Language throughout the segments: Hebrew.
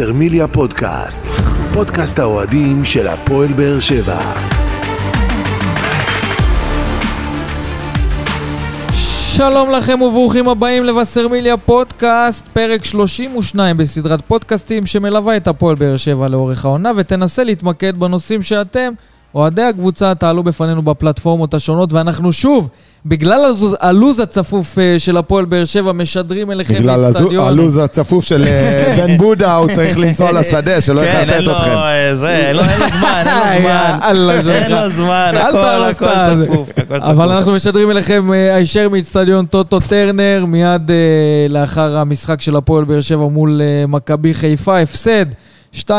וסרמיליה פודקאסט, פודקאסט האוהדים של הפועל באר שבע. שלום לכם וברוכים הבאים לבשרמיליה פודקאסט, פרק 32 בסדרת פודקאסטים שמלווה את הפועל באר שבע לאורך העונה ותנסה להתמקד בנושאים שאתם, אוהדי הקבוצה, תעלו בפנינו בפלטפורמות השונות ואנחנו שוב בגלל הלוז, הלוז הצפוף אה, של הפועל באר שבע, משדרים אליכם בגלל לאצטדיון. הלוז הצפוף של אה, בן בודה, הוא צריך לנסוע לשדה, שלא כן, אין יחרטט לו אתכם. זה, אין לו זמן, אין לו זמן. אין לו זמן, הכל. צפוף. אבל אנחנו משדרים אליכם הישר מאיצטדיון טוטו טרנר, מיד לאחר המשחק של הפועל באר שבע מול מכבי חיפה, הפסד 2-1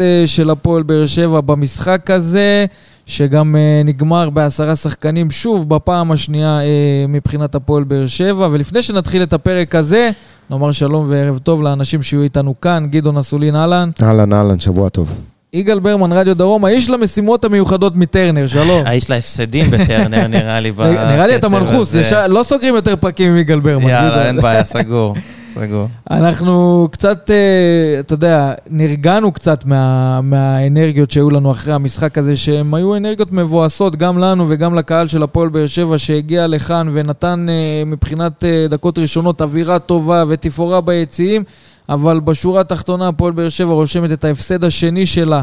אה, של הפועל באר שבע במשחק הזה, שגם אה, נגמר בעשרה שחקנים שוב בפעם השנייה אה, מבחינת הפועל באר שבע. ולפני שנתחיל את הפרק הזה, נאמר שלום וערב טוב לאנשים שיהיו איתנו כאן, גדעון אסולין אהלן, אהלן, אהלן, שבוע טוב. יגאל ברמן, רדיו דרום, האיש למשימות המיוחדות מטרנר, שלום. האיש להפסדים בטרנר נראה לי בקצב נראה לי אתה מנחוס, לא סוגרים יותר פרקים עם יגאל ברמן. יאללה, אין בעיה, סגור. סגור. אנחנו קצת, אה, אתה יודע, נרגענו קצת מה, מהאנרגיות שהיו לנו אחרי המשחק הזה, שהן היו אנרגיות מבואסות גם לנו וגם לקהל של הפועל באר שבע שהגיע לכאן ונתן אה, מבחינת אה, דקות ראשונות אווירה טובה ותפאורה ביציעים, אבל בשורה התחתונה הפועל באר שבע רושמת את ההפסד השני שלה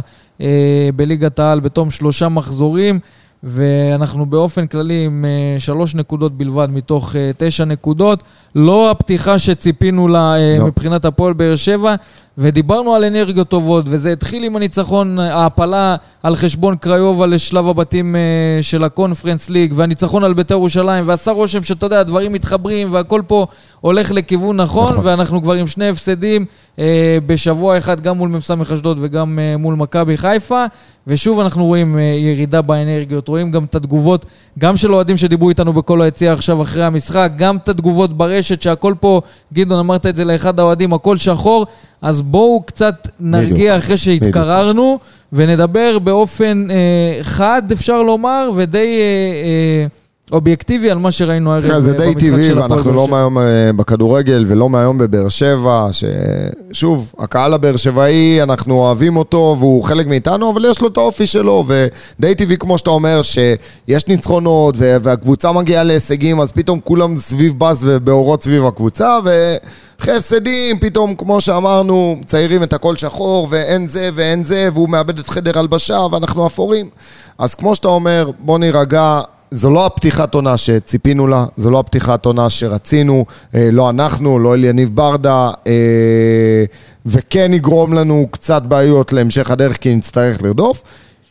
בליגת העל בתום שלושה מחזורים. ואנחנו באופן כללי עם אה, שלוש נקודות בלבד מתוך אה, תשע נקודות. לא הפתיחה שציפינו לה אה, לא. מבחינת הפועל באר שבע, ודיברנו על אנרגיות טובות, וזה התחיל עם הניצחון, ההעפלה על חשבון קריובה לשלב הבתים אה, של הקונפרנס ליג, והניצחון על בית"ר ירושלים, ועשה רושם שאתה יודע, הדברים מתחברים, והכל פה הולך לכיוון נכון, נכון. ואנחנו כבר עם שני הפסדים אה, בשבוע אחד, גם מול מ"ס אשדוד וגם אה, מול מכבי חיפה, ושוב אנחנו רואים אה, ירידה באנרגיות, רואים גם את התגובות, גם של אוהדים שדיברו איתנו בכל היציע עכשיו אחרי המשחק, גם את התגובות ברשת, שהכל פה, גדעון אמרת את זה לאחד האוהדים, הכל שחור, אז בואו קצת נרגיע אחרי שהתקררנו, ונדבר באופן אה, חד, אפשר לומר, ודי אה, אה, אובייקטיבי על מה שראינו הערב תראה, זה אה, די במשחק טבעי, של הפועל ואנחנו באר לא שבע. מהיום אה, בכדורגל ולא מהיום בבאר שבע, ששוב, הקהל הבאר שבעי, אנחנו אוהבים אותו והוא חלק מאיתנו, אבל יש לו את האופי שלו, ודי טבעי, כמו שאתה אומר, שיש ניצחונות והקבוצה מגיעה להישגים, אז פתאום כולם סביב באז ובאורות סביב הקבוצה, ואחרי הפסדים, פתאום, כמו שאמרנו, מציירים את הכל שחור, ואין זה ואין זה, והוא מאבד את חדר הלבשה, ואנחנו אפורים. אז כמו שאתה אומר, בוא נירגע. זו לא הפתיחת עונה שציפינו לה, זו לא הפתיחת עונה שרצינו, אה, לא אנחנו, לא אליניב ברדה, אה, וכן יגרום לנו קצת בעיות להמשך הדרך כי נצטרך לרדוף.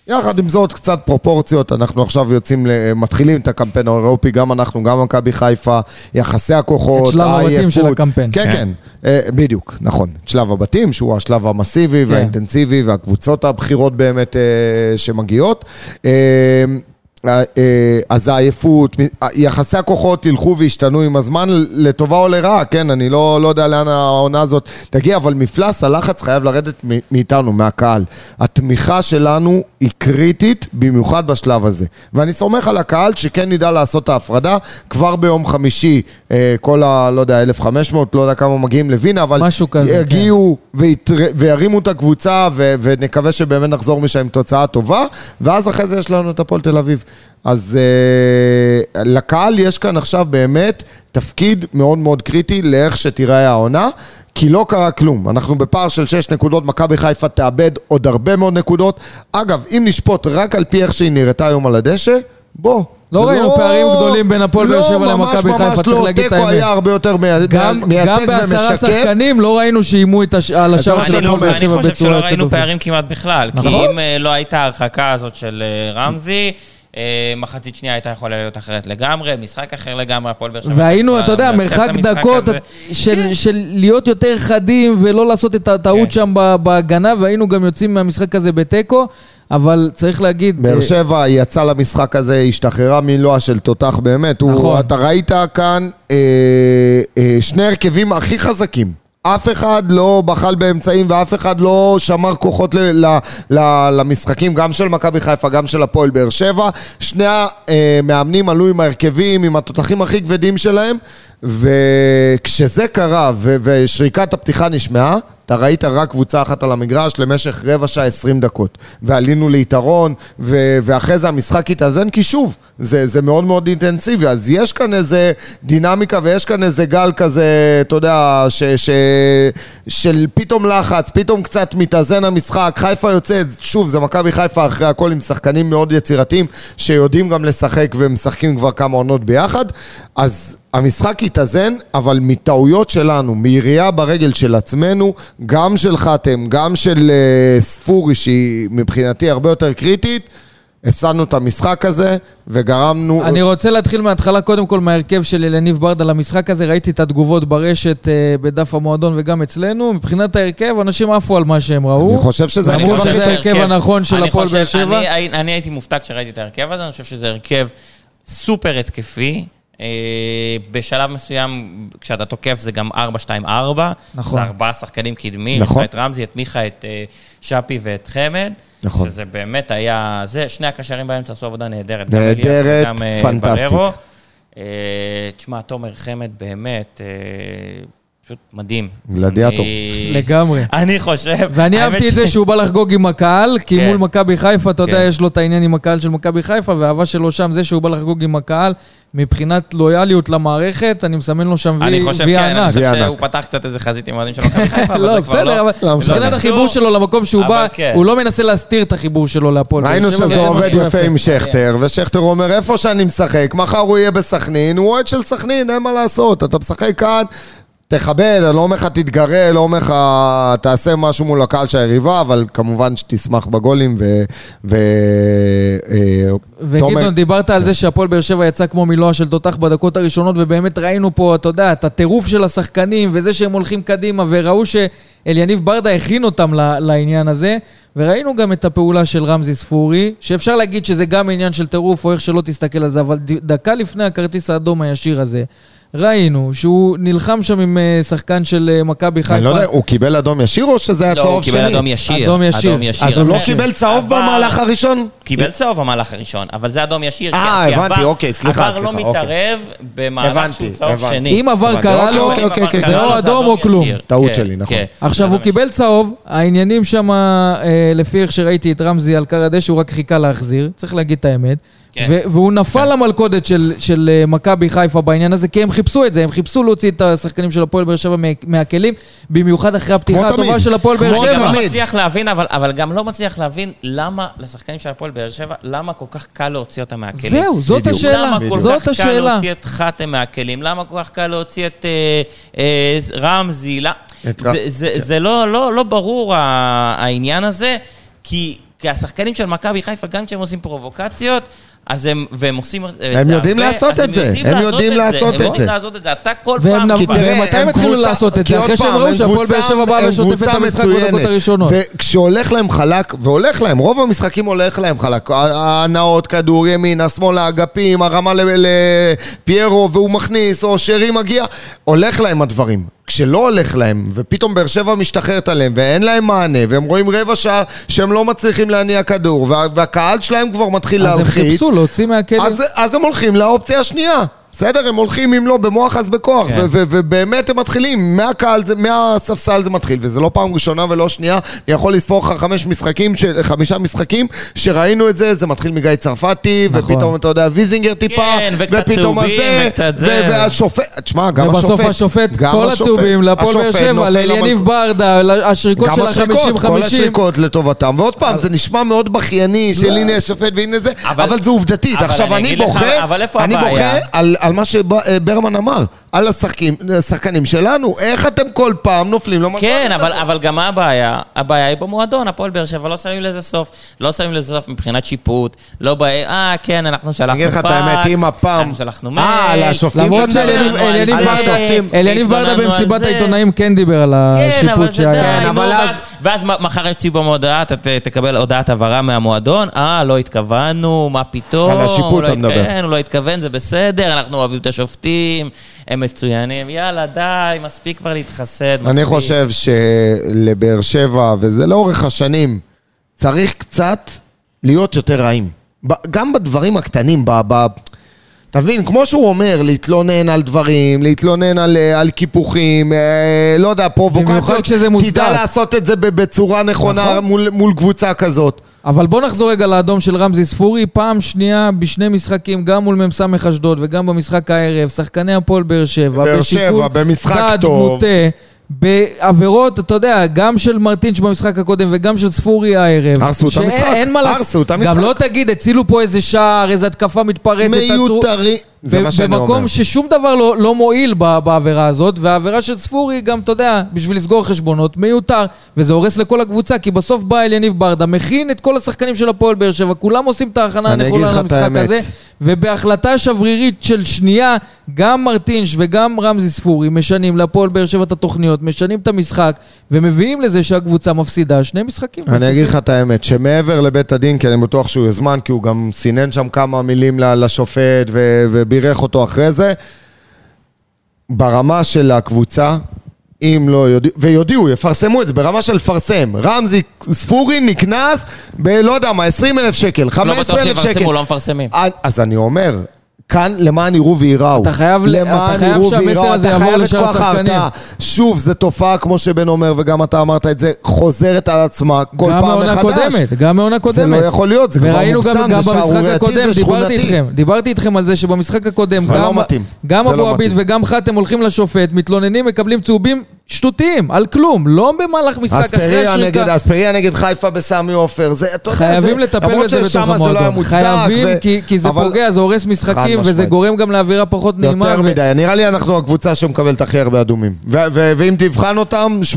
יחד עם זאת, קצת פרופורציות, אנחנו עכשיו יוצאים, ל- מתחילים את הקמפיין האירופי, גם אנחנו, גם מכבי חיפה, יחסי הכוחות, את שלב הבתים של. הקמפיין. כן, כן. כן, אה, בדיוק, נכון. את שלב הבתים, שהוא השלב המסיבי כן. והאינטנסיבי, והקבוצות הבכירות באמת אה, שמגיעות. אה, אז העייפות, יחסי הכוחות ילכו וישתנו עם הזמן לטובה או לרעה, כן, אני לא, לא יודע לאן העונה הזאת תגיע, אבל מפלס הלחץ חייב לרדת מאיתנו, מהקהל. התמיכה שלנו היא קריטית, במיוחד בשלב הזה. ואני סומך על הקהל שכן נדע לעשות את ההפרדה כבר ביום חמישי, אה, כל ה... לא יודע, 1,500, לא יודע כמה מגיעים לווינה, אבל... משהו כזה, כן. יגיעו ויתר... וירימו את הקבוצה, ו... ונקווה שבאמת נחזור משם עם תוצאה טובה, ואז אחרי זה יש לנו את הפועל תל אביב. אז אה, לקהל יש כאן עכשיו באמת תפקיד מאוד מאוד קריטי לאיך שתיראה העונה, כי לא קרה כלום. אנחנו בפער של 6 נקודות, מכבי חיפה תאבד עוד הרבה מאוד נקודות. אגב, אם נשפוט רק על פי איך שהיא נראתה היום על הדשא, בוא. לא ראינו פערים גדולים בין הפועל באר שבע למכבי חיפה, צריך לא, להגיד את תיקו האמת. היה הרבה יותר מי- גם, מייצג גם בעשרה ומשקף. שחקנים לא ראינו שאיימו את הש... על השער של אני לא- הפועל באר אני שבע חושב בצורה שלא יוצאת ראינו דופן. פערים כמעט בכלל. כי נכון. אם אה, לא הייתה ההרחקה הזאת של אה, רמזי, מחצית שנייה הייתה יכולה להיות אחרת לגמרי, משחק אחר לגמרי, הפועל באר שבע. והיינו, אתה יודע, מרחק דקות. של, כן. של להיות יותר חדים ולא לעשות את הטעות כן. שם ב- בהגנה, והיינו גם יוצאים מהמשחק הזה בתיקו, אבל צריך להגיד... באר אה, שבע יצא למשחק הזה, השתחררה מלוע של תותח באמת. הוא, נכון. אתה ראית כאן אה, אה, שני הרכבים הכי חזקים. אף אחד לא בחל באמצעים ואף אחד לא שמר כוחות ל, ל, ל, למשחקים, גם של מכבי חיפה, גם של הפועל באר שבע. שני המאמנים עלו עם ההרכבים, עם התותחים הכי כבדים שלהם, וכשזה קרה ו- ושריקת הפתיחה נשמעה, אתה ראית רק קבוצה אחת על המגרש למשך רבע שעה עשרים דקות. ועלינו ליתרון, ו- ואחרי זה המשחק התאזן, כי שוב, זה, זה מאוד מאוד אינטנסיבי. אז יש כאן איזה דינמיקה ויש כאן איזה גל כזה, אתה יודע, ש- ש- של פתאום לחץ, פתאום קצת מתאזן המשחק. חיפה יוצאת, שוב, זה מכבי חיפה אחרי הכל עם שחקנים מאוד יצירתיים, שיודעים גם לשחק ומשחקים כבר כמה עונות ביחד. אז המשחק התאזן, אבל מטעויות שלנו, מירייה ברגל של עצמנו, גם של חתם, גם של uh, ספורי, שהיא מבחינתי הרבה יותר קריטית, הפסדנו את המשחק הזה, וגרמנו... אני רוצה להתחיל מההתחלה, קודם כל מההרכב של אלניב ברדה למשחק הזה. ראיתי את התגובות ברשת, אה, בדף המועדון וגם אצלנו. מבחינת ההרכב, אנשים עפו על מה שהם ראו. אני חושב שזה ההרכב הנכון של הפועל באר שבע. אני- הייתי מופתע כשראיתי את ההרכב הזה, אני חושב שזה הרכב סופר התקפי. אה, בשלב מסוים, כשאתה תוקף זה גם 4-2-4. נכון. זה ארבעה שחקנים קדמיים. נכון. את רמזי, את מיכה, את אה, שפי ואת חמד. נכון. שזה באמת היה... זה, שני הקשרים באמצע עשו עבודה נהדרת. נהדרת, אה, פנטסטית. אה, תשמע, תומר חמד באמת... פשוט מדהים. גלדיאטור. אני- לגמרי. אני חושב... ואני אהבתי את זה שהוא בא לחגוג עם הקהל, כי כן. מול מכבי חיפה, אתה יודע, כן. יש לו את העניין עם הקהל של מכבי חיפה, והאהבה שלו שם, זה שהוא בא לחגוג עם הקהל, מבחינת לויאליות למערכת, אני מסמן לו שם אני וי חושב, וי כן, אני ענק. חושב שהוא פתח קצת איזה חזית עם אוהדים של מכבי חיפה, אבל לא, זה כבר בסדר, לא... אבל לא משנה. מבחינת קשור. החיבור שלו למקום שהוא אבל בא, כן. הוא לא מנסה להסתיר את החיבור שלו להפועל. ראינו שזה זה עובד יפה עם שכטר, ושכטר אומר, איפה שאני משחק, מחר הוא יהיה בסכנין, הוא אוהד של סכנין, אין מה לעשות, אתה משחק כאן, תכבד, אני לא אומר לך תתגרה, לא אומר לך תעשה משהו מול הקהל של היריבה, אבל כמובן שתשמח בגולים, ו... ו... אה, וגדעון, דיברת על זה שהפועל באר שבע יצא כמו מילואה של תותח בדקות הראשונות, ובאמת ראינו פה, אתה יודע, את הטירוף של השחקנים, וזה שהם הולכים קדימה, וראו שאליניב ברדה הכין אותם לעניין הזה, וראינו גם את הפעולה של רמזי ספורי, שאפשר להגיד שזה גם עניין של טירוף, או איך שלא תסתכל על זה, אבל דקה לפני הכרטיס האדום הישיר הזה, ראינו שהוא נלחם שם עם אה, שחקן של אה, מכבי חיפה. אני לא יודע, הוא קיבל אדום ישיר או שזה היה לא, צהוב הוא שני? קיבל אדום ישיר. אדום ישיר. אז הוא לא. קיבל צהוב אבל- במהלך הראשון? קיבל צהוב במהלך הראשון, אבל זה אדום ישיר. אה, כי הבנתי, אוקיי, סליחה, עבר לא סליחה, אוקיי. מתערב במהלך שהוא צהוב. שני. אם עבר קרה לו, אוקיי, אוקיי, אוקיי, זה או לו, אדום או כלום. ישיר. טעות כן, שלי, נכון. כן. עכשיו, אדום הוא קיבל צהוב, העניינים שם, אה, לפי איך שראיתי את רמזי על קר הדשא, הוא רק חיכה להחזיר, צריך להגיד את האמת. כן. ו- והוא נפל למלכודת של, של אה, מכבי חיפה בעניין הזה, כי הם חיפשו את זה, הם חיפשו להוציא את השחקנים של הפועל באר שבע מה- מהכלים, במיוחד אחרי הפתיחה הטובה. של הפועל באר כמו אני גם שבע. לא. מצליח להבין, אבל, אבל גם לא מצליח להבין למה לשחקנים של הפועל באר שבע, למה כל כך קל להוציא אותם מהכלים. זהו, זאת בדיוק. השאלה, למה כל זאת כך קל השאלה. להוציא את חתם מהכלים? למה כל כך קל להוציא את אה, אה, רמזי? לא- זה, ר- זה, זה לא, לא, לא ברור העניין הזה, כי, כי השחקנים של מכבי חיפה, גם כשהם עושים פרובוקציות, אז הם, והם עושים את זה הם יודעים לעשות את זה. הם יודעים לעשות הם את יודעים זה. לעשות את זה. אתה כל פעם... בא- והם מתי הם התחילו לעשות את זה? אחרי שהם ראו הם שהפועל באר שבע באה הם ושוטפת את המשחק בדקות. הראשונות. וכשהולך להם חלק, והולך להם, רוב המשחקים הולך להם חלק. ההנאות, כדור, ימינה, שמאלה, אגפים, הרמה ל- לפיירו, והוא מכניס, או שרי מגיע, הולך להם הדברים. כשלא הולך להם, ופתאום באר שבע משתחררת עליהם, ואין להם מענה, והם רואים רבע שעה שהם לא מצליחים להניע כדור, וה- והקהל שלהם כבר מתחיל אז הם להלחיץ. חיפשו להוציא מהכלים. אז, אז הם הולכים לאופציה השנייה. בסדר, הם הולכים אם לא במוח אז בכוח, כן. ובאמת הם מתחילים, מהקהל, זה, מהספסל זה מתחיל, וזה לא פעם ראשונה ולא שנייה, אני יכול לספור לך חמש משחקים, של, חמישה משחקים שראינו את זה, זה מתחיל מגיא צרפתי, נכון. ופתאום אתה יודע, ויזינגר טיפה, כן, וקצת צהובים, וקצת זה. והשופט, תשמע, גם השופט, ובסוף השופט, גם כל הצהובים להפועל באר שבע, למלכות. ברדה, השריקות של השריקות, כל ה-50-50. השריקות לטובתם, ועוד פעם, זה נשמע מאוד בכייני, של הנה השופט והנה זה, אבל- זה עובדתית. עכשיו, אני איפה אני הבעיה? על על מה שברמן אמר, על השחקים- השחקנים שלנו, איך אתם כל פעם נופלים למלכות כן, אבל? אבל גם מה הבעיה? הבעיה היא במועדון, הפועל באר שבע לא שמים לזה סוף. לא שמים לזה סוף מבחינת שיפוט. לא בא... אה, כן, אנחנו שלחנו אני אגיד לך. את האמת, אם הפעם... אנחנו שלחנו מייל. אה, על השופטים למרות? שאליניב ברדה- במסיבת. העיתונאים כן דיבר על כן, אבל השיפוט זה די, שהיה. כן, נו, אבל ואז- אז- ואז מחר יוציאו במודעה, אתה ת- תקבל הודעת הבהרה מהמועדון, אה, לא התכוונו, מה פתאום. על השיפוט לא אתה מדבר. התכוון, הוא לא התכוון, זה בסדר, אנחנו אוהבים את השופטים, הם מצוינים, יאללה, די, מספיק כבר להתחסד, מספיק. אני חושב שלבאר שבע, וזה לאורך השנים, צריך קצת להיות יותר רעים. גם בדברים הקטנים, ב... ב... אתה מבין? כמו שהוא אומר, להתלונן על דברים, להתלונן על, אה, על קיפוחים, אה, לא יודע, פרובוקציות. תדע לעשות את זה בצורה נכונה נכון. מול, מול קבוצה כזאת. אבל בוא נחזור רגע לאדום של רמזי ספורי, פעם שנייה בשני משחקים, גם מול מ"ס אשדוד וגם במשחק הערב, שחקני הפועל באר שבע, באר שבע, במשחק טוב. מוטה, בעבירות, אתה יודע, גם של מרטינש במשחק הקודם וגם של ספורי הערב. הרסו את המשחק. הרסו את המשחק. גם לא תגיד, הצילו פה איזה שער, איזה התקפה מתפרצת. עצרו- מיותרי, זה מה שאני אומר. במקום ששום דבר לא, לא מועיל ב- בעבירה הזאת, והעבירה של ספורי גם, אתה יודע, בשביל לסגור חשבונות, מיותר, וזה הורס לכל הקבוצה, כי בסוף בא אל יניב ברדה, מכין את כל השחקנים של הפועל באר שבע, כולם עושים את ההכנה הנכונה למשחק. הזה, ובהחלטה שברירית של שנייה, גם מרטינש וגם רמזי ספורי משנים להפועל באר שבע את התוכניות, משנים את המשחק, ומביאים לזה שהקבוצה מפסידה שני משחקים. אני אגיד לך את האמת, שמעבר לבית הדין, כי אני בטוח שהוא יוזמן, כי הוא גם סינן שם כמה מילים לשופט ו- ובירך אותו אחרי זה, ברמה של הקבוצה, אם לא יודיעו, ויודיעו, יפרסמו את זה, ברמה של לפרסם. רמזי ספורי נקנס ב... לא יודע מה, 20 אלף שקל, לא 15 בטוח אלף שקל. שיפרסמו, לא מפרסמים. אז אני אומר, כאן למען יראו וייראו. אתה חייב למען יראו וייראו, אתה חייב את כוח. ההרתעה. שוב, זו תופעה, כמו שבן אומר, וגם אתה אמרת את זה, חוזרת על עצמה כל פעם מחדש. קודמת, גם מעונה זה קודמת. לא יכול להיות, זה כבר מוגזם, זה שערורייתי, זה דיברתי שכונתי. איתכם, דיברתי איתכם על זה שבמשחק הקודם, זה גם, לא. גם זה אבו לא עביד. וגם חתם הולכים לשופט, מתלוננים, מקבלים צהובים שטותיים, על כלום, לא במהלך משחק, אחרי השריקה. אספריה נגד חיפה בסמי עופר, זה, אתה יודע, חייבים זה, לטפל בזה בתוך לא המועדון. מוצדק, חייבים, ו- כי, כי זה אבל פוגע, זה הורס משחקים, וזה משמעית. גורם גם לאווירה פחות נעימה. יותר ו- מדי, נראה לי אנחנו הקבוצה שמקבלת הכי הרבה אדומים. ו- ו- ואם תבחן אותם, 80%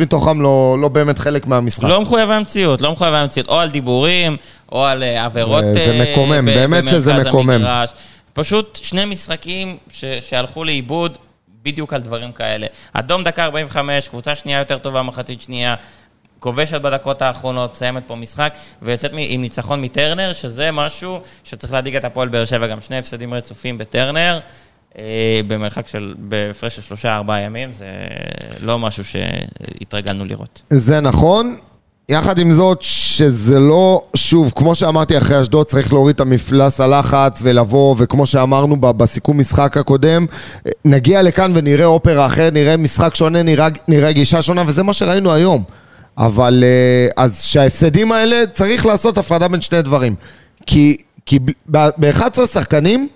מתוכם לא, לא באמת חלק מהמשחק. לא מחויבי המציאות, לא מחויבי המציאות, או על דיבורים, או על אה, עבירות... זה אה, מקומם, ב- באמת שזה מקומם. המגרש. פשוט שני משחקים ש- שהלכו לאיבוד בדיוק על דברים כאלה. אדום דקה 45, קבוצה שנייה יותר טובה, מחצית שנייה. כובשת בדקות האחרונות, מסיימת פה משחק, ויוצאת עם ניצחון מטרנר, שזה משהו שצריך להדאיג את הפועל באר שבע, גם שני הפסדים רצופים בטרנר, אה, במרחק של, בהפרש של שלושה ארבעה ימים, זה לא משהו שהתרגלנו לראות. זה נכון. יחד עם זאת, שזה לא, שוב, כמו שאמרתי אחרי אשדוד, צריך להוריד את המפלס הלחץ ולבוא, וכמו שאמרנו בסיכום משחק הקודם, נגיע לכאן ונראה אופרה אחרת, נראה משחק שונה, נראה, נראה גישה שונה, וזה מה שראינו היום. אבל אה, אז שההפסדים האלה, צריך לעשות הפרדה בין שני דברים. כי, כי ב-11 שחקנים,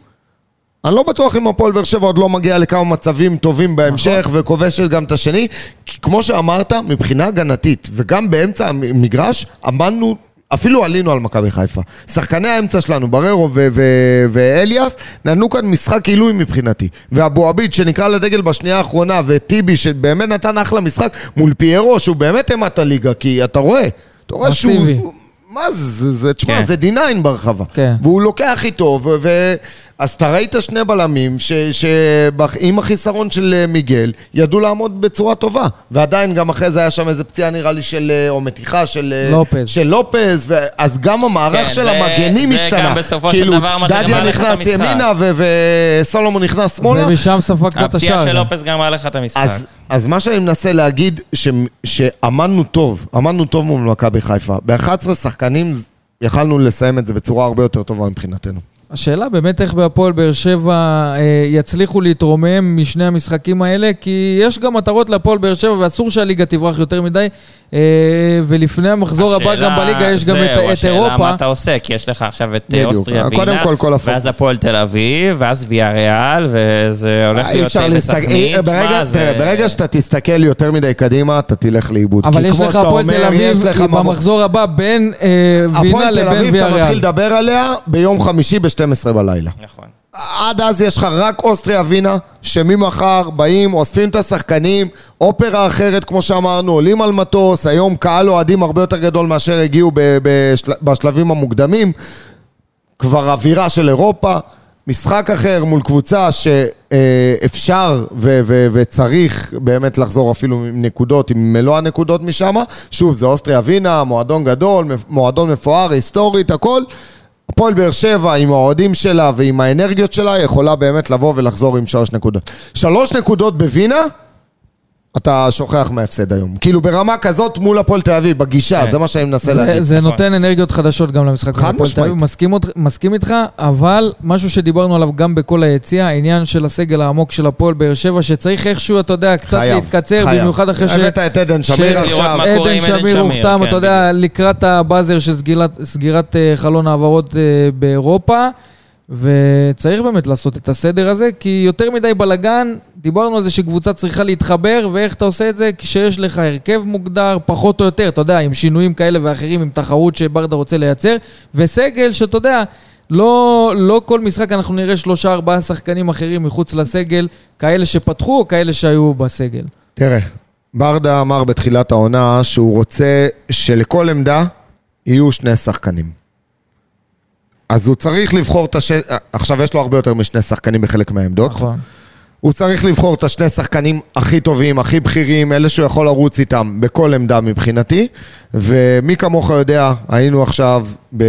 אני לא בטוח אם הפועל באר שבע עוד לא מגיע לכמה מצבים טובים בהמשך וכובשת גם את השני, כי כמו שאמרת, מבחינה הגנתית וגם באמצע המגרש, עמדנו, אפילו עלינו על מכבי חיפה. שחקני האמצע שלנו, בררו ו- ו- ואליאס, נתנו כאן משחק עילוי מבחינתי. ואבו עביד שנקרא לדגל בשנייה האחרונה, וטיבי שבאמת נתן אחלה משחק מול פיירו, שהוא באמת אימת הליגה, כי אתה רואה, אתה רואה שהוא... מה זה, זה תשמע, כן. זה D9 ברחבה. כן. והוא לוקח איתו, ו... ו... אז אתה ראית שני בלמים שעם החיסרון של אה, מיגל, ידעו לעמוד בצורה טובה. ועדיין גם אחרי זה היה שם איזה פציעה נראה לי של, אה, או מתיחה של אה, לופז. של לופז, ו... אז גם המערך כן, של זה- המגנים זה השתנה. גם בסופו של כאילו, דבר מה שגם דדיה מעלה לך את נכנס המשחק. ימינה ו... וסולומון נכנס שמאלה. ומשם ספגת את הפציעה השער. של גם. לופס גם לך את המשחק. אז, אז מה שאני מנסה להגיד, ש, שעמדנו טוב, עמדנו טוב מול מכבי חיפה. ב-11 שחקנים יכלנו לסיים את זה בצורה הרבה יותר טובה מבחינתנו. השאלה באמת איך בהפועל באר שבע אה, יצליחו להתרומם משני המשחקים האלה, כי יש גם מטרות להפועל באר שבע ואסור שהליגה תברח יותר מדי, אה, ולפני המחזור הבא גם בליגה יש גם את, זהו, את השאלה אירופה. מה אתה עושה, כי יש לך עכשיו את אה, בדיוק. אוסטריה קודם וינה, כל, כל הפוקוס. ואז הפועל תל אביב, ואז ויה ריאל, וזה הולך אי להיות אפשר אה, להסתכל, בסכנין. אה, ברגע, זה- תראה, ברגע שאתה תסתכל יותר מדי קדימה, אתה תלך לאיבוד. אבל כי יש כמו לך הפועל תל אביב במחזור הבא בין אה, וינה הפועל תל לבין אביב, ויה אתה מתחיל ריאל. לדבר עליה ביום חמישי ב-12 בלילה. נכון. עד אז יש לך רק אוסטריה ווינה, שממחר באים, אוספים את השחקנים, אופרה אחרת, כמו שאמרנו, עולים על מטוס, היום קהל אוהדים הרבה יותר גדול מאשר הגיעו בשל- בשלבים המוקדמים, כבר אווירה של אירופה, משחק אחר מול קבוצה שאפשר ו- ו- וצריך באמת לחזור אפילו עם נקודות, עם מלוא הנקודות משם. שוב, זה אוסטריה ווינה, מועדון גדול, מועדון מפואר, היסטורית, הכל. הפועל באר שבע עם האוהדים שלה ועם האנרגיות שלה יכולה באמת לבוא ולחזור עם שלוש נקודות. שלוש נקודות בווינה, אתה שוכח מההפסד היום. כאילו ברמה כזאת מול הפועל תל אביב, בגישה, כן. זה מה שאני מנסה זה, להגיד. זה נכון. נותן אנרגיות חדשות גם למשחק. מול הפועל תל אביב. מסכים, מסכים איתך, אבל משהו שדיברנו עליו גם בכל היציע, העניין של הסגל העמוק של הפועל באר שבע, שצריך איכשהו, אתה יודע, קצת חייב, להתקצר, חייב. במיוחד אחרי ש... הבאת את עדן שמיר עכשיו. עדן שמיר הוחתם, כן, אתה יודע, לקראת הבאזר של סגירת, סגירת אה, חלון העברות אה, באירופה, וצריך באמת לעשות את הסדר הזה, כי יותר מדי בלאגן, דיברנו על זה שקבוצה צריכה להתחבר, ואיך אתה עושה את זה? כשיש לך הרכב מוגדר, פחות או יותר, אתה יודע, עם שינויים כאלה ואחרים, עם תחרות שברדה רוצה לייצר, וסגל שאתה יודע... לא, לא כל משחק אנחנו נראה שלושה ארבעה שחקנים אחרים מחוץ לסגל, כאלה שפתחו או כאלה שהיו בסגל. תראה, ברדה אמר בתחילת העונה שהוא רוצה שלכל עמדה יהיו שני שחקנים. אז הוא צריך לבחור את הש... עכשיו יש לו הרבה יותר משני שחקנים בחלק מהעמדות. נכון. הוא צריך לבחור את השני שחקנים הכי טובים, הכי בכירים, אלה שהוא יכול לרוץ איתם בכל עמדה מבחינתי. ומי כמוך יודע, היינו עכשיו ב...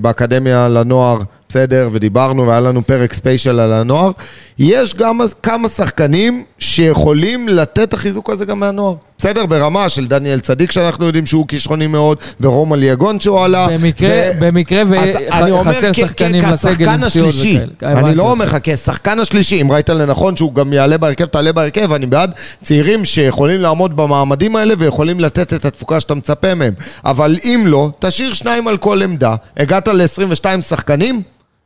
באקדמיה לנוער, בסדר, ודיברנו, והיה לנו פרק ספיישל על הנוער. יש גם כמה שחקנים שיכולים לתת את החיזוק הזה גם מהנוער. בסדר, ברמה של דניאל צדיק, שאנחנו יודעים שהוא כישרוני מאוד, ורומא ליגון שהוא עלה. במקרה, ו- במקרה וחסר שחקנים לסגל עם כשחקן השלישי. אני לא. אומר לך, כשחקן השלישי, אם ראית לנכון שהוא גם יעלה בהרכב, תעלה בהרכב, אני בעד צעירים שיכולים לעמוד במעמדים האלה ויכולים לתת את התפוקה שאתה מצפה מהם. אבל אם לא, תשאיר שניים על כל עמדה. הגעת ל-22 שחקנים?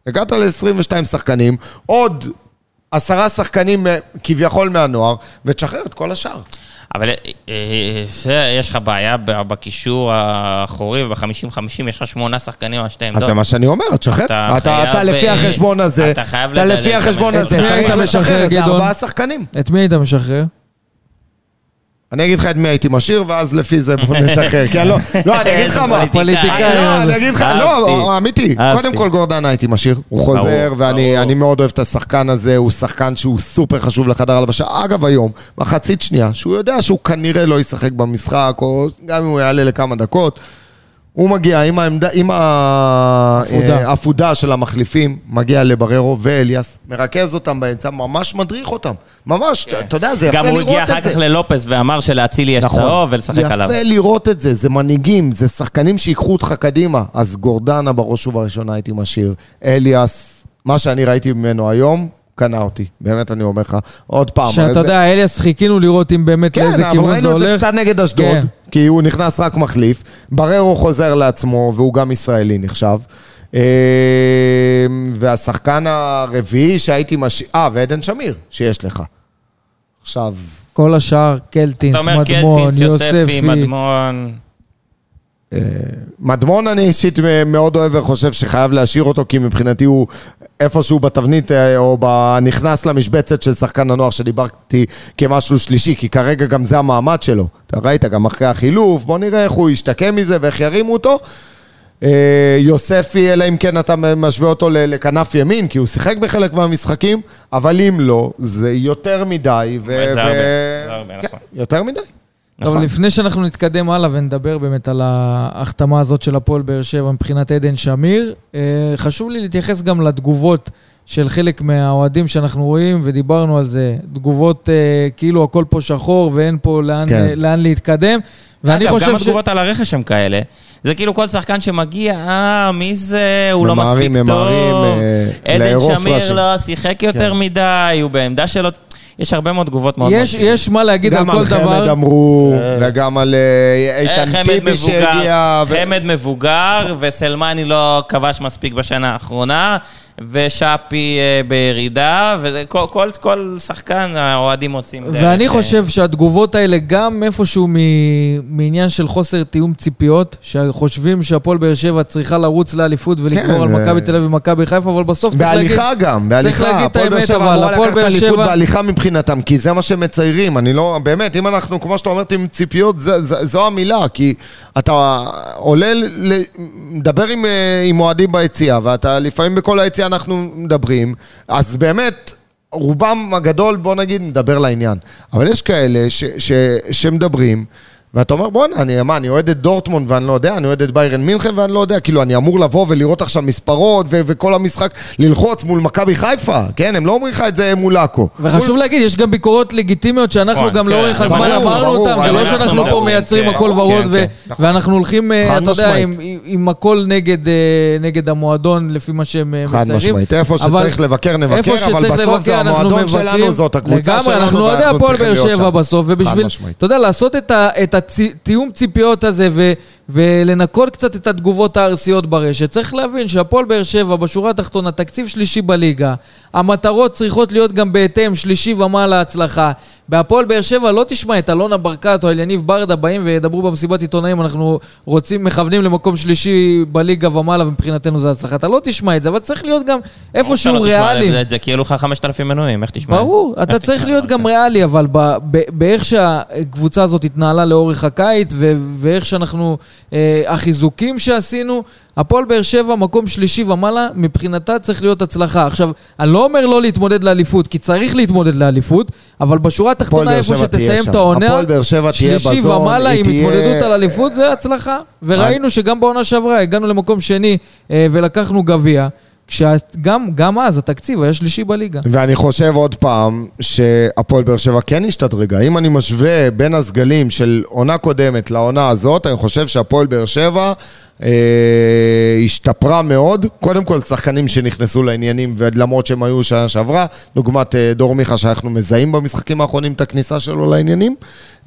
הגעת ל-22 שחקנים, עוד עשרה שחקנים אה, כביכול מהנוער, ותשחרר את כל השאר. אבל אה, אה, זה, יש לך בעיה ב- בקישור האחורי וב-50-50, יש לך שמונה שחקנים על שתי אז עמדות. זה מה שאני אומר, תשחרר. אתה אתה, אתה, לפי אה, החשבון הזה, אתה חייב אתה לפי החשבון הזה, זה. את מי היית צריך לשחרר גדעון? ארבעה שחקנים. את מי היית משחרר? אני אגיד לך את מי הייתי משאיר, ואז לפי זה בוא נשחרר. כי אני לא, לא, אני אגיד לך מה. פוליטיקאי. לא, אני אגיד לך, לא. אמיתי. קודם כל גורדנה הייתי משאיר. הוא חוזר, ואני מאוד אוהב את השחקן הזה, הוא שחקן שהוא סופר חשוב לחדר הלבשה. אגב, היום, מחצית שנייה, שהוא יודע שהוא כנראה לא ישחק במשחק, או גם אם הוא יעלה לכמה דקות. הוא מגיע עם העמדה, עם עפודה. העפודה של המחליפים, מגיע לבררו ואליאס, מרכז אותם באמצע, ממש מדריך אותם. ממש, אתה- אתה יודע, זה יפה גם לראות הוא את זה. הגיע אחר כך ללופס ואמר שלאצילי יש צהוב ולשחק עליו. נכון. יפה לראות את זה, זה מנהיגים, זה שחקנים שיקחו אותך קדימה. אז גורדנה בראש ובראשונה הייתי משאיר. אליאס, מה שאני ראיתי ממנו היום, קנה אותי. באמת אני אומר לך. עוד פעם. שאתה יודע, אליאס, חיכינו לראות אם באמת כן, לאיזה אבל כיוון זה ראינו את זה הולך. קצת נגד אשדוד, כן. כי הוא נכנס רק מחליף. בררו חוזר לעצמו, והוא גם ישראלי נחשב. אה, והשחקן הרביעי שהייתי משאיר... אה, ועדן שמיר, שיש לך. עכשיו... כל השאר, קלטינס, אתה אומר מדמון, קלטינס, יוספי, יוספי. מדמון. מדמון אני אישית מאוד אוהב וחושב שחייב להשאיר אותו, כי מבחינתי הוא איפשהו בתבנית אה, או נכנס למשבצת של שחקן הנוער שדיברתי כמשהו שלישי, כי כרגע גם זה המעמד שלו. אתה ראית גם אחרי החילוף, בוא נראה איך הוא ישתקם מזה ואיך ירימו אותו. אה, יוספי, אלא אם כן אתה משווה אותו לכנף ימין, כי הוא שיחק בחלק מהמשחקים, אבל אם לא, זה יותר מדי. ו- זה הרבה, זה הרבה, כן, נכון. יותר מדי. טוב, נכון. לפני שאנחנו נתקדם הלאה ונדבר באמת על ההחתמה הזאת של הפועל באר שבע מבחינת עדן שמיר, אה, חשוב לי להתייחס גם לתגובות של חלק מהאוהדים שאנחנו רואים, ודיברנו על זה, תגובות אה, כאילו הכל פה שחור ואין פה לאן, כן. אה, לאן להתקדם. ואני אגב, חושב גם ש... התגובות על הרכש הם כאלה. זה כאילו כל שחקן שמגיע, אה, מי זה, הוא לא ממהרים, מספיק ממהרים, טוב. אה, עדן שמיר. לא שיחק יותר כן. מדי, הוא בעמדה שלו. יש הרבה מאוד תגובות מאוד יש, מאוד יש מה להגיד על גם כל על חמד דבר. אמרו, אה. וגם על אה, אה, איתן חמד טיבי מבוגר, שהגיע. חמד מבוגר, וסלמני לא כבש מספיק בשנה האחרונה, ושאפי אה, בירידה, וכל כל, כל שחקן האוהדים מוצאים דרך. ואני אה, חושב שהתגובות האלה, גם איפשהו מ- מעניין של חוסר תיאום ציפיות, שחושבים שהפועל באר שבע צריכה לרוץ לאליפות ולגמור כן, על מכבי תל אביב ומכבי חיפה, אבל בסוף צריך להגיד... בהליכה גם, בהליכה. צריך להגיד את הפועל באר האמת, שבע אבל אמורה הפועל לקחת באר אליפות. בהליכה מבחינתם, כי זה מה שהם מציירים. אני לא, באמת, אם אנחנו, כמו שאתה אומר, עם ציפיות, זה- זה- זו המילה, כי אתה עולה, ל- מדבר עם, אה, עם אוהדים ביציאה, ואתה לפעמים בכל היציאה אנחנו מדברים, אז באמת... רובם הגדול, בוא נגיד, מדבר לעניין. אבל יש כאלה ש, ש, שמדברים, ואתה אומר, בואנה, אני, מה, אני אוהד את דורטמונד ואני לא יודע, אני אוהד את ביירן מינכן ואני לא יודע, כאילו, אני אמור לבוא ולראות עכשיו מספרות ו- וכל המשחק, ללחוץ מול מכבי חיפה, כן? הם לא אומרים לך את זה מול עכו. וחשוב מול... להגיד, יש גם ביקורות לגיטימיות שאנחנו נכון, גם כן, לאורך זה הזמן אמרנו ברור, אותם, זה לא אנחנו שאנחנו פה מייצרים כן, הכל כן, ורוד, כן, ו- נכון. ואנחנו הולכים, אה, חד אתה יודע, עם- משמעית. עם הכל נגד, אה, נגד המועדון, לפי מה שהם אה, חד מציירים. משמעית, איפה שצריך לבקר נבקר, אבל בסוף זה המועדון שלנו. זאת הקבוצה שלנו, לגמרי, אנחנו אוהדי ואנחנו הפועל צריכים באר להיות שם. התיאום ציפיות הזה ו- ולנקות קצת את התגובות הארסיות ברשת, צריך להבין שהפועל באר שבע, בשורה התחתונה, תקציב שלישי בליגה, המטרות צריכות להיות גם בהתאם, שלישי ומעלה הצלחה. בהפועל באר שבע לא תשמע את אלונה ברקת או אל יניב ברדה באים וידברו במסיבת עיתונאים, אנחנו רוצים, מכוונים למקום שלישי בליגה ומעלה, ומבחינתנו זה הצלחה. אתה לא תשמע את זה, אבל צריך להיות גם איפשהו לא ריאלי. זה, כי יהיו לך 5,000 מנויים, איך תשמע? ברור, איך אתה תשמע צריך להיות דבר גם כזה? ריאלי, אבל באיך שהקבוצה הזאת התנהלה לאורך הקיץ, ואיך שאנחנו, אה, החיזוקים שעשינו, הפועל באר שבע, מקום שלישי ומעלה, מבחינתה צריך להיות הצלחה. עכשיו, אני לא אומר לא להתמודד לאליפות, כי צריך להתמודד לאליפות, אבל בשורה התחתונה, איפה שתסיים. את העונה, שלישי בזון, ומעלה עם תהיה- התמודדות על אליפות, זה הצלחה. וראינו שגם בעונה שעברה הגענו למקום שני אה, ולקחנו גביע, כשגם גם אז התקציב היה שלישי בליגה. ואני חושב עוד פעם שהפועל באר שבע כן השתדרגה. אם אני משווה בין הסגלים של עונה קודמת לעונה הזאת, אני חושב שהפועל באר שבע אה, השתפרה מאוד. קודם כל, שחקנים שנכנסו לעניינים, ולמרות שהם היו שנה שעברה, דוגמת אה, דור מיכה שאנחנו מזהים במשחקים האחרונים את הכניסה שלו לעניינים,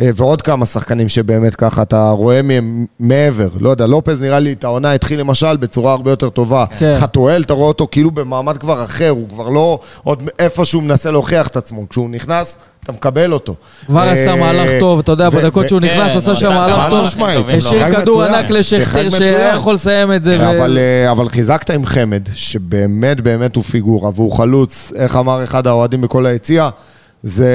אה, ועוד כמה שחקנים שבאמת ככה אתה רואה מהם מעבר. לא יודע, לופז נראה לי את העונה התחיל למשל בצורה הרבה יותר טובה. כן. חתואל, אתה רואה אותו כאילו במעמד כבר אחר, הוא כבר לא עוד איפה שהוא מנסה להוכיח את עצמו. כשהוא נכנס, אתה מקבל אותו. כבר אה, עשה מהלך טוב, אתה יודע, בדקות שהוא כן, נכנס, עשה הוא שם עשה מהלך טוב. לו. השאיר כדור ענק לשכטר שיחק שהיה. יכול לסיים את זה. אבל, אה, אבל חיזקת עם חמד, שבאמת באמת הוא פיגורה, והוא חלוץ, איך אמר אחד האוהדים בכל היציע, זה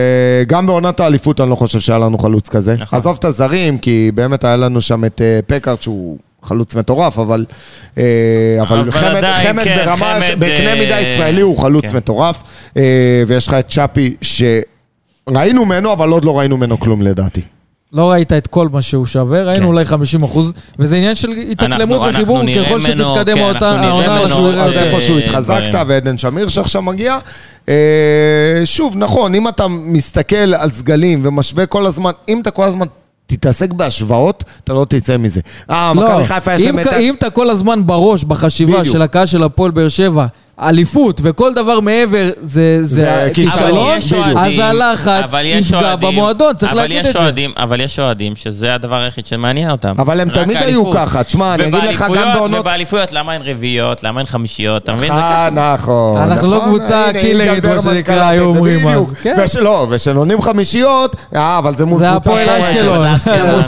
גם בעונת האליפות אני לא חושב שהיה לנו חלוץ כזה. נכון. עזוב את הזרים, כי באמת היה לנו שם את אה, פקארט שהוא... חלוץ מטורף, אבל, אה, אבל, אבל חמד, עדיין, חמד כן, ברמה, חמד, ש- בקנה אה, מידה ישראלי הוא חלוץ כן. מטורף, אה, ויש לך את צ'אפי, שראינו ממנו, אבל עוד לא ראינו ממנו כלום לדעתי. לא ראית את כל מה שהוא שווה, ראינו כן. אולי 50 אחוז, וזה עניין של התאקלמות וחיבור, ככל שתתקדם כן, נראה העונה, אה, יותר. איפשהו. התחזקת, ועדן שמיר שעכשיו מגיע. אה, שוב, נכון, אם אתה מסתכל על סגלים ומשווה כל הזמן, אם אתה כל הזמן תתעסק בהשוואות, אתה לא תצא מזה. אה, לא, מכבי חיפה יש אם להם את... אם אתה כל הזמן בראש, בחשיבה בדיוק. של הקהל של הפועל באר שבע, אליפות וכל דבר מעבר זה זה זה כישלון. אז הלחץ אבל יש יפגע במועדון, צריך אבל להגיד יש את זה. אוהדים, אבל יש אוהדים שזה הדבר היחיד שמעניין אותם. אבל הם תמיד היו. ככה. תשמע, אני אגיד לך גם בעונות... ובאליפויות, למה אין רביעיות? למה אין חמישיות? אתה מבין? אה. נכון. אנחנו לא נכון. קבוצה קילרית, מה שנקרא, היו זה, אומרים. אז. כן. לא, ושנונים חמישיות, אה, אבל זה מול זה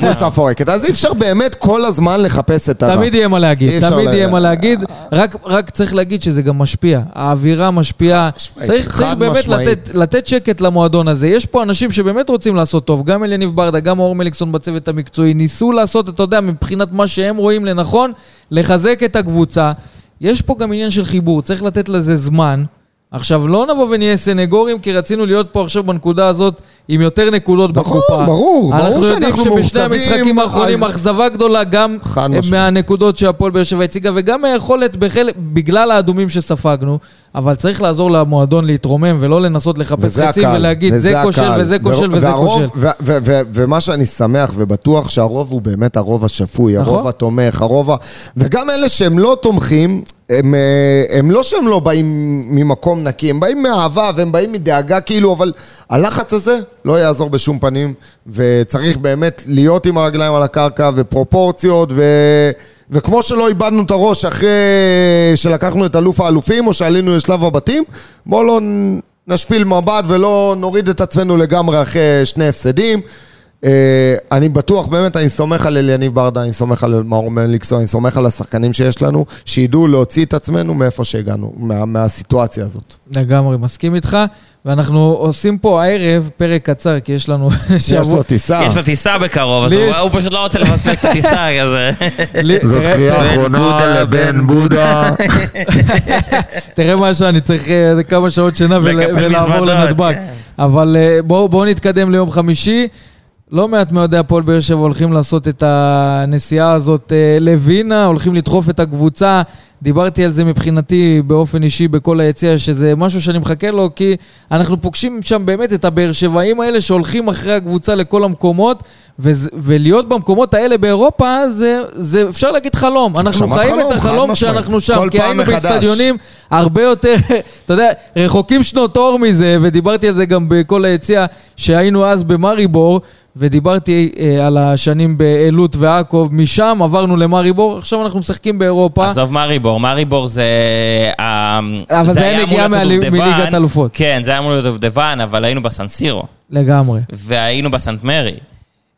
קבוצה פורקת. אז אי אפשר באמת כל הזמן לחפש את הרע. תמיד יהיה מה להגיד, תמיד יהיה מה להגיד, רק, רק צריך להגיד שזה גם משפיע. האווירה משפיעה. משמעית, צריך, צריך באמת משמעית. לתת, לתת שקט למועדון הזה. יש פה אנשים שבאמת רוצים לעשות טוב, גם אליניב ברדה, גם אור מליקסון בצוות המקצועי, ניסו לעשות, אתה יודע, מבחינת מה שהם רואים לנכון, לחזק את הקבוצה. יש פה גם עניין של חיבור, צריך לתת לזה זמן. עכשיו, לא נבוא ונהיה סנגורים, כי רצינו להיות פה עכשיו בנקודה הזאת עם יותר נקודות נכון, בקופה. ברור, ברור אנחנו יודעים שאנחנו שבשני מאוכזבים המשחקים האחרונים על- אכזבה גדולה גם אה. מהנקודות שהפועל באר שבע הציגה, וגם מהיכולת בחלק, בגלל האדומים שספגנו, אבל צריך לעזור למועדון להתרומם ולא לנסות לחפש חצים הקהל, ולהגיד זה כושל. וזה כושל וזה כושל. ומה שאני שמח ובטוח שהרוב הוא באמת הרוב השפוי, נכון. הרוב התומך, הרוב ה... וגם אלה שהם לא תומכים, הם, אה, הם לא שהם לא באים ממקום נקי, הם באים מאהבה והם באים מדאגה כאילו, אבל הלחץ הזה לא יעזור בשום פנים, וצריך באמת להיות עם הרגליים על הקרקע ופרופורציות ו... וכמו שלא איבדנו את הראש אחרי שלקחנו את אלוף האלופים או שעלינו לשלב הבתים, בואו לא נשפיל מבט ולא נוריד את עצמנו לגמרי אחרי שני הפסדים. אה, אני בטוח, באמת, אני סומך על אליניב ברדה, אני סומך על מאור מליקסון, אני סומך על השחקנים שיש לנו, שידעו להוציא את עצמנו מאיפה שהגענו, מה, מהסיטואציה הזאת. לגמרי, מסכים איתך. ואנחנו עושים פה הערב פרק קצר, כי יש לנו יש לו טיסה. יש לו טיסה בקרוב, אז הוא יש- הוא פשוט לא רוצה לפספס את הטיסה, כזה. תראה- תראה- אחרונה לבן בודה. תראה מה שאני צריך אה, כמה שעות שינה ולעבור לנתב"ג. כן. אבל אה, בואו בואו נתקדם ליום חמישי. לא מעט מאוהדי הפועל באר שבע הולכים לעשות את הנסיעה הזאת אה, לווינה, הולכים לדחוף את הקבוצה. דיברתי על זה מבחינתי באופן אישי בכל היציע, שזה משהו שאני מחכה לו, כי אנחנו פוגשים שם באמת את הבאר שבעים האלה שהולכים אחרי הקבוצה לכל המקומות, ו- ולהיות במקומות האלה באירופה, זה, זה אפשר להגיד חלום. אנחנו חיים חלום, את החלום. כשאנחנו שם, כי היינו מחדש. באצטדיונים הרבה יותר, אתה יודע, רחוקים שנות אור מזה, ודיברתי על זה גם בכל היציע, שהיינו אז במאריבור. ודיברתי אה, על השנים בעילוט ועכו, משם עברנו למאריבור, עכשיו אנחנו משחקים באירופה. עזוב מאריבור, מאריבור זה... אה, אבל זה היה נגיעה להיות מהלי- הדובדבן. מליגת אלופות. כן, זה היה אמור להיות דובדבן, אבל היינו בסנסירו, לגמרי. והיינו בסנט מרי,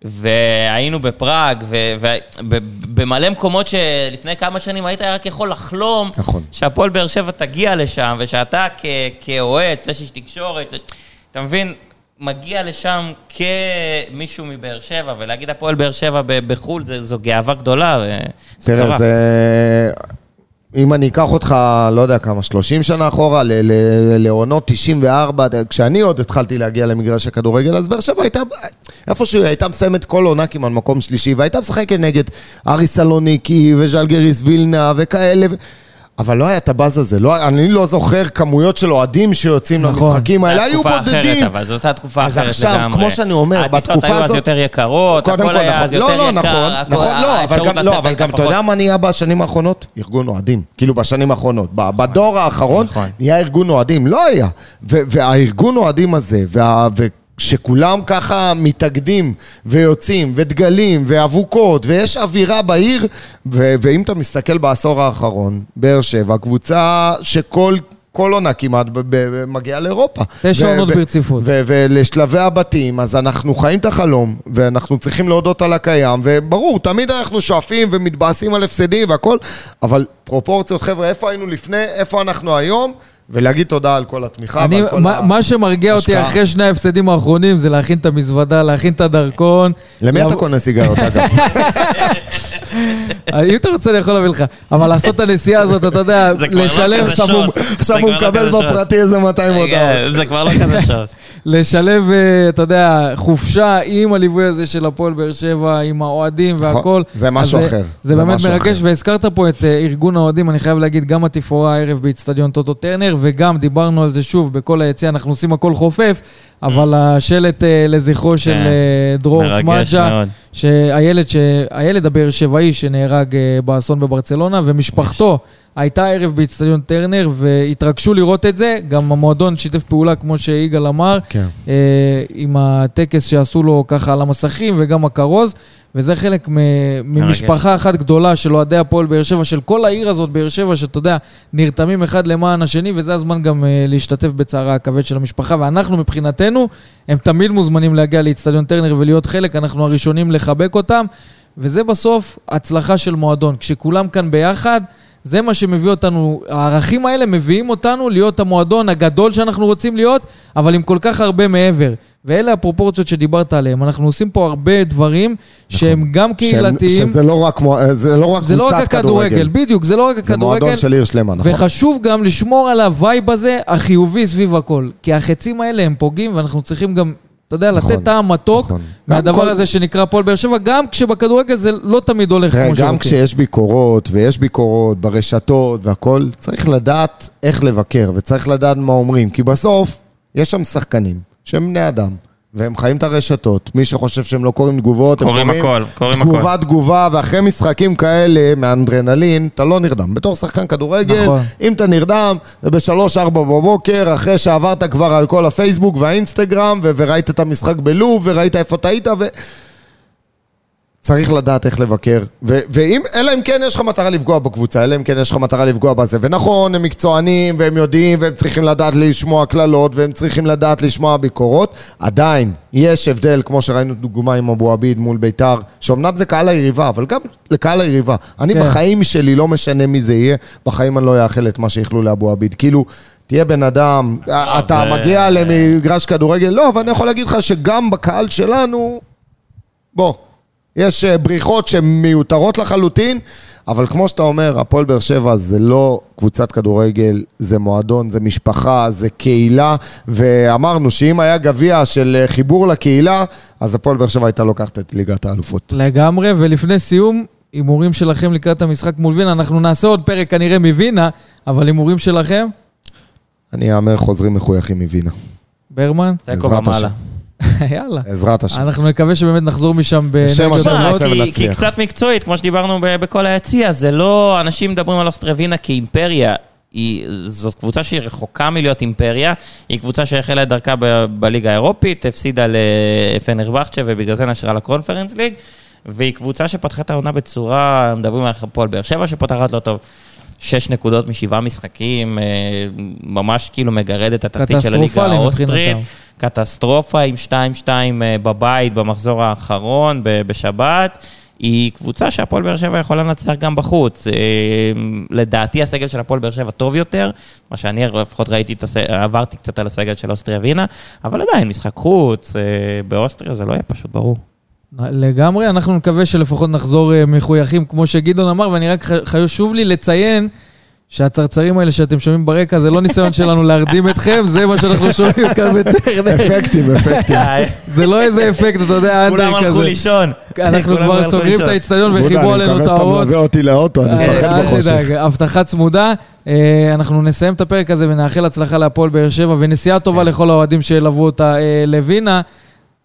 והיינו בפראג, ובמלא מקומות שלפני כמה שנים היית רק יכול לחלום נכון. שהפועל באר שבע תגיע לשם, ושאתה כ- כאוהד, סלש איש תקשורת, אתה מבין? מגיע לשם כמישהו מבאר שבע, ולהגיד הפועל באר שבע בחו"ל, זה- זו גאווה גדולה. ו- תראה. זה... אם אני אקח אותך, לא יודע כמה, 30 שנה אחורה, לעונות 94, כשאני עוד התחלתי להגיע למגרש הכדורגל, אז באר שבע הייתה, איפשהו היא הייתה מסיימת כל עונה כמעט מקום שלישי, והייתה משחקת נגד ארי סלוניקי וז'לגריס וילנה וכאלה. ו... אבל לא היה את הבאז הזה, לא, אני לא זוכר כמויות של אוהדים שיוצאים נכון. למשחקים זו האלה, היו הייתה תקופה בודדים. אחרת, אבל זאת הייתה תקופה אז אחרת עכשיו, לגמרי. כמו שאני אומר, הטיסות בתקופה היו אז הזאת- יותר יקרות, הכל כל, היה נכון. אז יותר לא, לא, יקר, נכון, הכל- נכון, לא, אבל גם, לצאת לא, אבל גם, אתה. יודע מה נהיה בשנים האחרונות? ארגון אוהדים. כאילו, בשנים האחרונות. בדור האחרון נכון. נהיה ארגון אוהדים. לא היה. והארגון אוהדים הזה, וה- וכשכולם ככה מתאגדים ויוצאים, ודגלים, ואבוקות, ויש אווירה בעיר, ו- ואם אתה מסתכל בעשור האחרון, באר שבע, קבוצה שכל... כל עונה כמעט מגיעה לאירופה. תשע עונות ברציפות. ולשלבי הבתים, אז אנחנו חיים את החלום, ואנחנו צריכים להודות על הקיים, וברור, תמיד אנחנו שואפים ומתבאסים על הפסדים והכל, אבל פרופורציות, חבר'ה, איפה היינו לפני, איפה אנחנו היום, ולהגיד תודה על כל התמיכה אני, ועל כל מה. מה שמרגיע אותי השקעה. אחרי שני ההפסדים האחרונים זה להכין את המזוודה, להכין את הדרכון. למי אתה לעב- קונה סיגרות, אגב? אם אתה רוצה אני יכול להביא לך. אבל לעשות את הנסיעה הזאת, אתה יודע, לא. כזה עכשיו הוא- לא מקבל. בפרטי איזה 200 הודעות. זה כבר לא כזה שוס. לשלב, אה, אתה יודע, חופשה עם הליווי הזה של הפועל באר שבע, עם האוהדים והכל. זה משהו אחר. זה באמת מרגש. והזכרת פה את אה, ארגון האוהדים, אני חייב להגיד, גם התפאורה הערב באיצטדיון טוטו טרנר, וגם דיברנו על זה שוב בכל היציע, אנחנו עושים הכל חופף, אבל השלט אה, לזכרו של כן. אה, דרור סמג'ה, מאוד. שהילד, הבאר שבעי שנהרג אה, באסון בברצלונה, ומשפחתו הייתה ערב באיצטדיון טרנר, והתרגשו לראות את זה. גם המועדון שיתף פעולה, כמו שיגאל אמר, כן. אה, עם הטקס שעשו לו ככה על המסכים, וגם הכרוז. וזה חלק מ- ממשפחה אחת גדולה של אוהדי הפועל באר שבע, של כל העיר הזאת, באר שבע, שאתה יודע, נרתמים אחד למען השני, וזה הזמן גם אה, להשתתף בצערה הכבד של המשפחה. ואנחנו מבחינתנו, הם תמיד מוזמנים להגיע לאיצטדיון טרנר ולהיות חלק, אנחנו הראשונים לחבק אותם, וזה בסוף הצלחה של מועדון. כשכולם כאן ביחד, זה מה שמביא אותנו, הערכים האלה מביאים אותנו להיות המועדון הגדול שאנחנו רוצים להיות, אבל עם כל כך הרבה מעבר. ואלה הפרופורציות שדיברת עליהן. אנחנו עושים פה הרבה דברים שהם גם קהילתיים. שהם- שזה לא רק זה לא רק זה לא רק קבוצת הכדורגל, כדורגל. בדיוק, זה לא רק זה הכדורגל. מועדון של עיר שלמה, נכון? וחשוב גם לשמור על ה vibe הזה, החיובי סביב הכל. כי החצים האלה הם פוגעים, ואנחנו צריכים גם, אתה יודע, נכון, לתת טעם מתוק נכון. מהדבר גם כל- הזה שנקרא הפועל באר שבע, גם כשבכדורגל זה לא תמיד הולך כמו גם שרוצים. כשיש ביקורות, ויש ביקורות ברשתות והכל, צריך לדעת איך לבקר, וצריך לדעת מה אומרים, כי בסוף, יש שם שחקנים שהם בני אדם, והם חיים את הרשתות. מי שחושב שהם לא קוראים תגובות, הם קוראים הכל, קוראים הכל. תגובה תגובה, ואחרי משחקים כאלה, מאנדרנלין, אתה לא נרדם. בתור שחקן כדורגל, נכון. אם אתה נרדם, זה בשלוש-ארבע בבוקר, אחרי שעברת כבר על כל הפייסבוק והאינסטגרם, ו- וראית את המשחק בלוב, וראית איפה היית, ו... צריך לדעת איך לבקר, ו- ואם, אלא אם כן יש לך מטרה לפגוע בקבוצה, אלא אם כן יש לך מטרה לפגוע בזה. ונכון, הם מקצוענים, והם יודעים, והם צריכים לדעת לשמוע קללות, והם צריכים לדעת לשמוע ביקורות. עדיין, יש הבדל, כמו שראינו דוגמה עם אבו עביד מול ביתר, שאומנם זה קהל היריבה, אבל גם לקהל היריבה. אני כן. בחיים שלי, לא משנה מי זה יהיה, בחיים אני לא אאחל את מה שאיחלו לאבו עביד. כאילו... תהיה בן אדם, אתה זה- מגיע למגרש כדורגל, לא, אבל אני יכול להגיד לך שגם בקהל שלנו, בוא, יש אה, בריחות שהן מיותרות לחלוטין, אבל כמו שאתה אומר, הפועל באר שבע זה לא קבוצת כדורגל, זה מועדון, זה משפחה, זה קהילה, ואמרנו שאם היה גביע של אה, חיבור לקהילה, אז הפועל באר שבע הייתה לוקחת את ליגת האלופות. לגמרי, ולפני סיום, הימורים שלכם לקראת המשחק מול וינה, אנחנו נעשה עוד פרק כנראה מווינה, אבל הימורים שלכם? אני אאמר חוזרים מחויכים מווינה. ברמן? תיקו ומעלה. יאללה. בעזרת השם. אנחנו נקווה שבאמת נחזור משם בשם השם. נעשה כי, ונצליח. כי קצת מקצועית, כמו שדיברנו בכל היציע, זה לא, אנשים מדברים על אוסטרווינה כאימפריה. היא, זאת קבוצה שהיא רחוקה מלהיות אימפריה, היא קבוצה שהחלה את דרכה ב- בליגה האירופית, הפסידה לפנרבכצ'ה ובגלל זה נשרה לקונפרנס ליג, והיא קבוצה שפתחה את העונה בצורה, מדברים על הפועל באר שבע שפותחת לא טוב. שש נקודות משבעה משחקים, אה, ממש כאילו מגרד את התחתית של הליגה האוסטרית. מבחינתם. קטסטרופה עם 2-2 אה, בבית במחזור האחרון בשבת. היא קבוצה שהפועל באר שבע יכולה לנצח גם בחוץ. אה, לדעתי הסגל של הפועל באר שבע טוב יותר, מה שאני לפחות ראיתי, עברתי קצת על הסגל של אוסטריה ווינה, אבל עדיין משחק חוץ אה, באוסטריה זה לא יהיה פשוט ברור. לגמרי, אנחנו נקווה שלפחות נחזור מחויכים, כמו שגדעון אמר, ואני רק חשוב לי לציין שהצרצרים האלה שאתם שומעים ברקע, זה לא ניסיון שלנו להרדים אתכם, זה מה שאנחנו שומעים כאן בטרנר. אפקטים, אפקטים. זה לא איזה אפקט, אתה יודע, כולם אנדר הלכו כזה. לישון. אנחנו כולם כבר הלכו סוגרים את. האצטדיון וחיברו אני עלינו את מקווה שאתה האורות. מלווה אותי לאוטו, אני מפחד אל בחושך. תדאג, הבטחה צמודה. אה, אנחנו נסיים את הפרק הזה ונאחל הצלחה להפועל באר שבע ונסיעה טובה לכל האוהדים שילוו אותה אה, לווינה.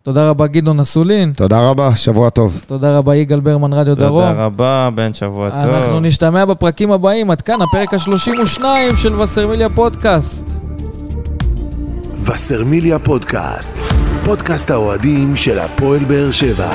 תודה רבה גדעון אסולין, תודה רבה, שבוע טוב. תודה רבה יגאל ברמן רדיו דרום. תודה רבה, בן שבוע טוב. אנחנו נשתמע בפרקים הבאים, עד כאן הפרק ה-32 של וסרמיליה פודקאסט. וסרמיליה פודקאסט, פודקאסט האוהדים של הפועל באר שבע.